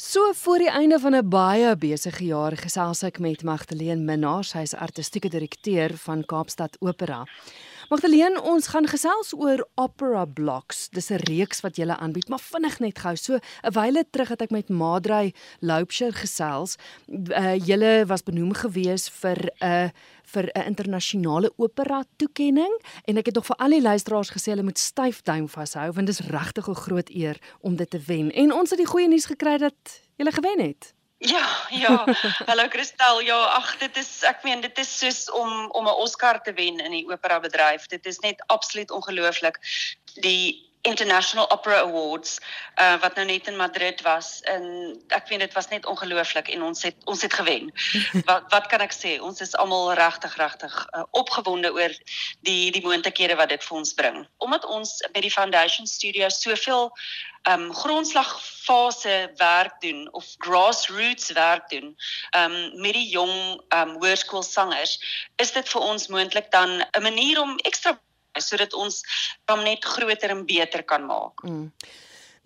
So voor die einde van 'n baie besige jaar gesels ek met Magdalene Minnar, sy is artistieke direkteur van Kaapstad Opera. Magdalene, ons gaan gesels oor Opera Blocks. Dis 'n reeks wat jy aanbied, maar vinnig net gou. So 'n wyle terug het ek met Madrey Loupsher gesels. Uh, julle was benoem gewees vir 'n uh, vir 'n internasionale opera toekenning en ek het nog vir al die luisteraars gesê hulle moet styf duim vashou want dit is regtig 'n groot eer om dit te wen. En ons het die goeie nuus gekry dat jy gewen het. Ja, ja. Hallo Christel. Ja, ag, dit is ek meen dit is soos om om 'n Oscar te wen in die opera bedryf. Dit is net absoluut ongelooflik. Die International Opera Awards uh wat nou net in Madrid was en ek weet dit was net ongelooflik en ons het ons het gewen. wat wat kan ek sê? Ons is almal regtig regtig uh, opgewonde oor die die moontlikhede wat dit vir ons bring. Omdat ons by die Foundation Studio soveel um grondslagfase werk doen of grassroots werk doen um met die jong um hoërskoolsangers, is dit vir ons moontlik dan 'n manier om ekstra sodat ons hom net groter en beter kan maak. Mm.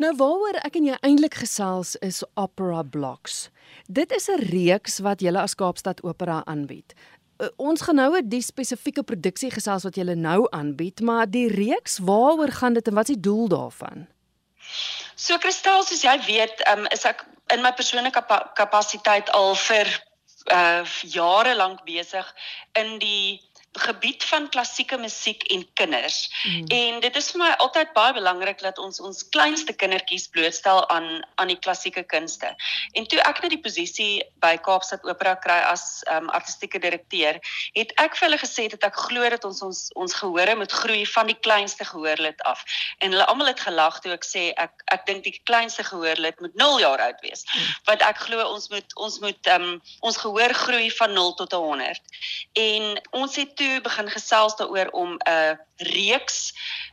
Nou waaroor ek en jy eintlik gesels is Opera Blocks. Dit is 'n reeks wat julle as Kaapstad Opera aanbied. Uh, ons gaan nou oor die spesifieke produksie gesels wat julle nou aanbied, maar die reeks, waaroor gaan dit en wat is die doel daarvan? So Kristal, soos jy weet, um, is ek in my persoonlike kapasiteit al vir uh jare lank besig in die gebied van klassieke musiek en kinders. Mm. En dit is vir my altyd baie belangrik dat ons ons kleinste kindertjies blootstel aan aan die klassieke kunste. En toe ek net die posisie by Kaapstad Opera kry as um, artistieke direkteur, het ek vir hulle gesê dat ek glo dat ons ons ons gehore moet groei van die kleinste gehoorlid af. En hulle almal het gelag toe ek sê ek ek dink die kleinste gehoorlid moet 0 jaar oud wees. Mm. Want ek glo ons moet ons moet um, ons gehoor groei van 0 tot 100. En ons het toe begin gesels daaroor om 'n reeks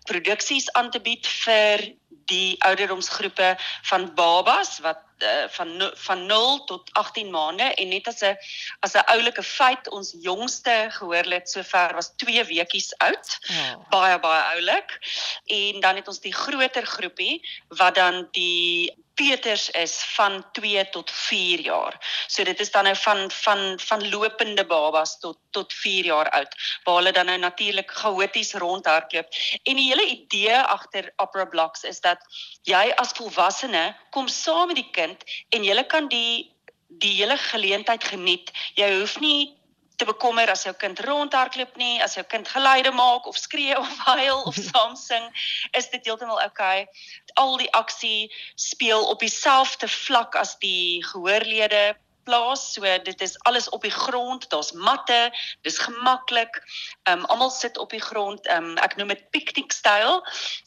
produksies aan te bied vir die ouderdomsgroepe van babas wat uh, van van 0 tot 18 maande en net as 'n as 'n oulike feit ons jongste gehoorlid sover was 2 weekies oud. Oh. Baie baie oulik. En dan het ons die groter groepie wat dan die Peters is van 2 tot 4 jaar. So dit is dan nou van van van lopende babas tot tot 4 jaar oud waar hulle dan nou natuurlik chaoties rondhardloop. En die hele idee agter Opera Blocks is dat jy as volwassene kom saam met die kind en jy kan die die hele geleentheid geniet. Jy hoef nie te bekommer as jou kind rondhardloop nie, as jou kind geluide maak of skree of huil of saam sing, is dit heeltemal oukei. Okay. Al die aksie speel op dieselfde vlak as die gehoorlede plaas. So dit is alles op die grond. Daar's matte. Dis gemaklik. Ehm um, almal sit op die grond. Ehm um, ek noem dit piknikstyl.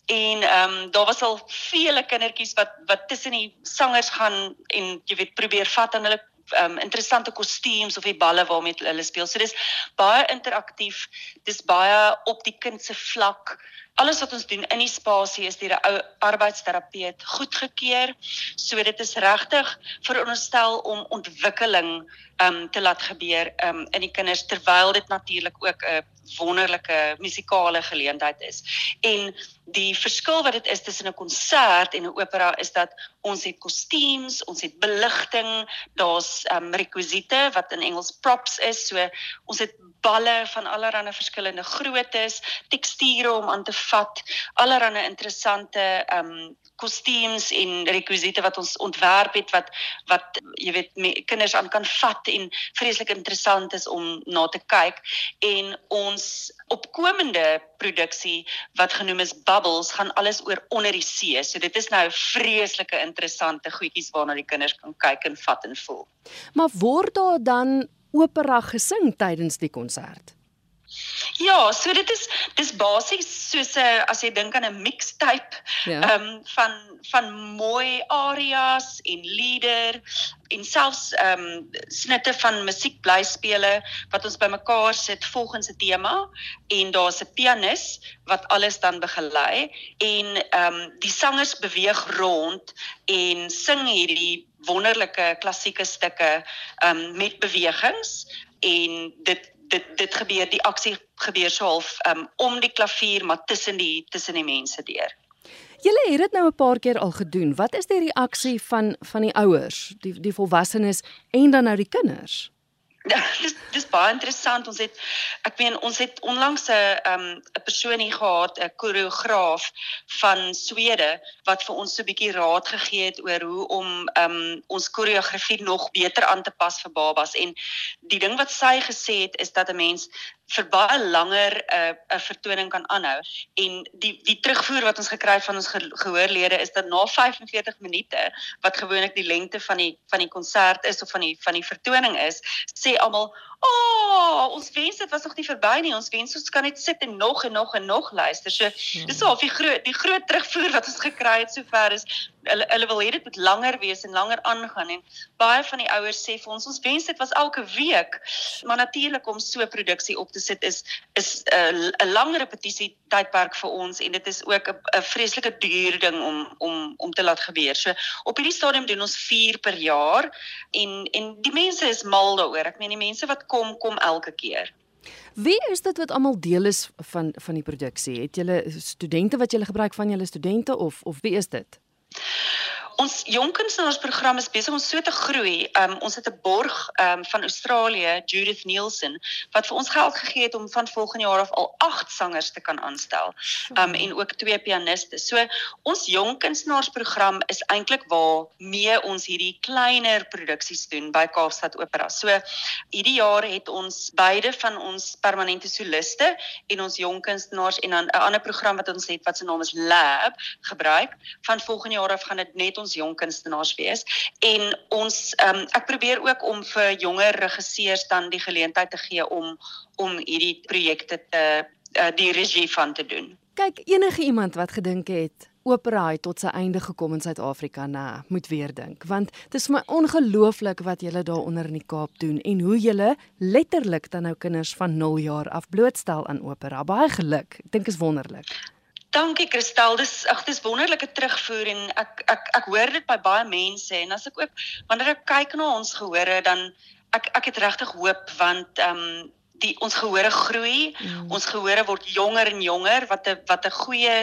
En ehm um, daar was al vele kindertjies wat wat tussen die sangers gaan en jy weet probeer vat aan hulle um interessante kostuums of die balle waarmee hulle speel. So dis baie interaktief. Dis baie op die kind se vlak. Alles wat ons doen in die spasie is deur 'n ou arbeidsterapeut goedgekeur. So dit is regtig veronderstel om ontwikkeling um te laat gebeur um in die kinders terwyl dit natuurlik ook 'n wonderlike musikale geleentheid is. En die verskil wat dit is tussen 'n konsert en 'n opera is dat ons het kostuums, ons het beligting, daar's um rekwisiete wat in Engels props is. So ons het balle van allerlei verskillende groottes, teksture om aan te vat, allerlei interessante um kostuums en rekwisiete wat ons ontwerp het wat wat jy weet me, kinders aan kan vat en vreeslik interessant is om na te kyk en ons opkomende produksie wat genoem is Bubbles gaan alles oor onder die see. So dit is nou vreeslike interessante goedjies waarna die kinders kan kyk en vat en voel. Maar word daar dan opera gesing tydens die konsert? Ja, so dit is dis basies soos 'n as jy dink aan 'n mixtape ja. ehm ja. um, van van mooi arias en lieder en selfs ehm um, snitte van musiekblyspele wat ons bymekaar sit volgens 'n tema en daar's 'n pianis wat alles dan begelei en ehm um, die sangers beweeg rond en sing hierdie wonderlike klassieke stukke um, met bewegings en dit dit dit gebeur die aksie gebeur so half um, om die klavier maar tussen die tussen die mense deur. Julle het dit nou 'n paar keer al gedoen. Wat is die reaksie van van die ouers, die die volwassenes en dan nou die kinders? Ja, dis dis baie interessant. Ons het ek meen ons het onlangs 'n um 'n persoon hier gehad, 'n koreograaf van Swede wat vir ons so 'n bietjie raad gegee het oor hoe om um ons koreografie nog beter aan te pas vir babas en die ding wat sy gesê het is dat 'n mens vir baie langer 'n uh, 'n vertoning kan aanhou en die die terugvoer wat ons gekry het van ons ge gehoorlede is dat na 45 minute wat gewoonlik die lengte van die van die konsert is of van die van die vertoning is sê almal "O, oh, ons wens dit was nog nie verby nie. Ons wens ons kan net sit en nog en nog en nog luister." So hmm. dis al die groot die groot terugvoer wat ons gekry het sover is hulle hulle wil hê dit moet langer wees en langer aangaan en baie van die ouers sê vir ons ons wens dit was elke week. Maar natuurlik om so 'n produksie op te sit is is 'n uh, 'n lang repetisie tydperk vir ons en dit is ook 'n vreeslike duur ding om om om te laat gebeur. So op hierdie stadium doen ons 4 per jaar en en die mense is mal daaroor. Ek meen die mense wat kom kom elke keer. Wie is dit wat almal deel is van van die produksie? Het julle studente wat julle gebruik van julle studente of of wie is dit? Ons jong kunstenaarsprogram is besig om so te groei. Um ons het 'n borg um van Australië, Judith Nielsen, wat vir ons geld gegee het om van volgende jaar af al 8 sangers te kan aanstel. Um en ook twee pianiste. So ons jong kunstenaarsprogram is eintlik waar mee ons hierdie kleiner produksies doen by Kaapstad Opera. So hierdie jaar het ons beide van ons permanente soliste en ons jong kunstenaars en dan 'n ander program wat ons het wat se naam is Lab gebruik. Van volgende jaar af gaan dit net ons jong kunstenaars wees en ons um, ek probeer ook om vir jonger regisseurs dan die geleentheid te gee om om hierdie projekte te uh, die regie van te doen. Kyk, enige iemand wat gedink het opera het tot sy einde gekom in Suid-Afrika, nee, moet weer dink, want dit is my ongelooflik wat julle daar onder in die Kaap doen en hoe julle letterlik dan nou kinders van 0 jaar af blootstel aan opera. Baie geluk. Ek dink is wonderlik. Dankie Kristel. Dis ag dis wonderlike terugvoer en ek ek ek hoor dit by baie mense en as ek ook wanneer ek kyk na ons gehore dan ek ek het regtig hoop want ehm um, die ons gehore groei. Mm. Ons gehore word jonger en jonger wat 'n wat 'n goeie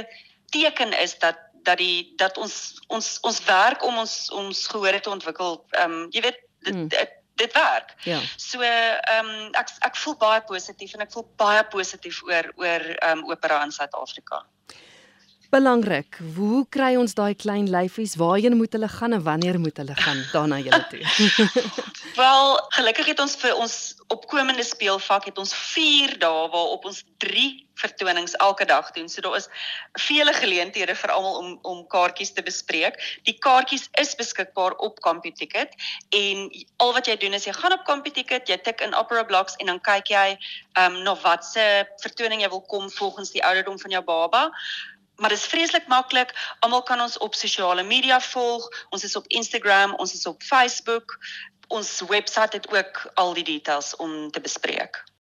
teken is dat dat die dat ons ons ons werk om ons ons gehore te ontwikkel. Ehm um, jy weet dit, mm. dit dit werk. Ja. So ehm um, ek ek voel baie positief en ek voel baie positief oor oor ehm um, opera in Suid-Afrika. Belangrik. Hoe kry ons daai klein lyfies? Waarheen moet hulle gaan en wanneer moet hulle gaan daarna julle toe? Wel, gelukkig het ons vir ons opkomende speelvak het ons 4 dae waarop ons 3 vertonings elke dag doen. So daar is vele geleenthede vir almal om om kaartjies te bespreek. Die kaartjies is beskikbaar op CompuTicket en al wat jy doen is jy gaan op CompuTicket, jy tik in Opera Blocks en dan kyk jy ehm um, na watse vertoning jy wil kom volgens die ouderdom van jou baba maar dit is vreeslik maklik. Almal kan ons op sosiale media volg. Ons is op Instagram, ons is op Facebook. Ons webwerf het ook al die details om te bespreek.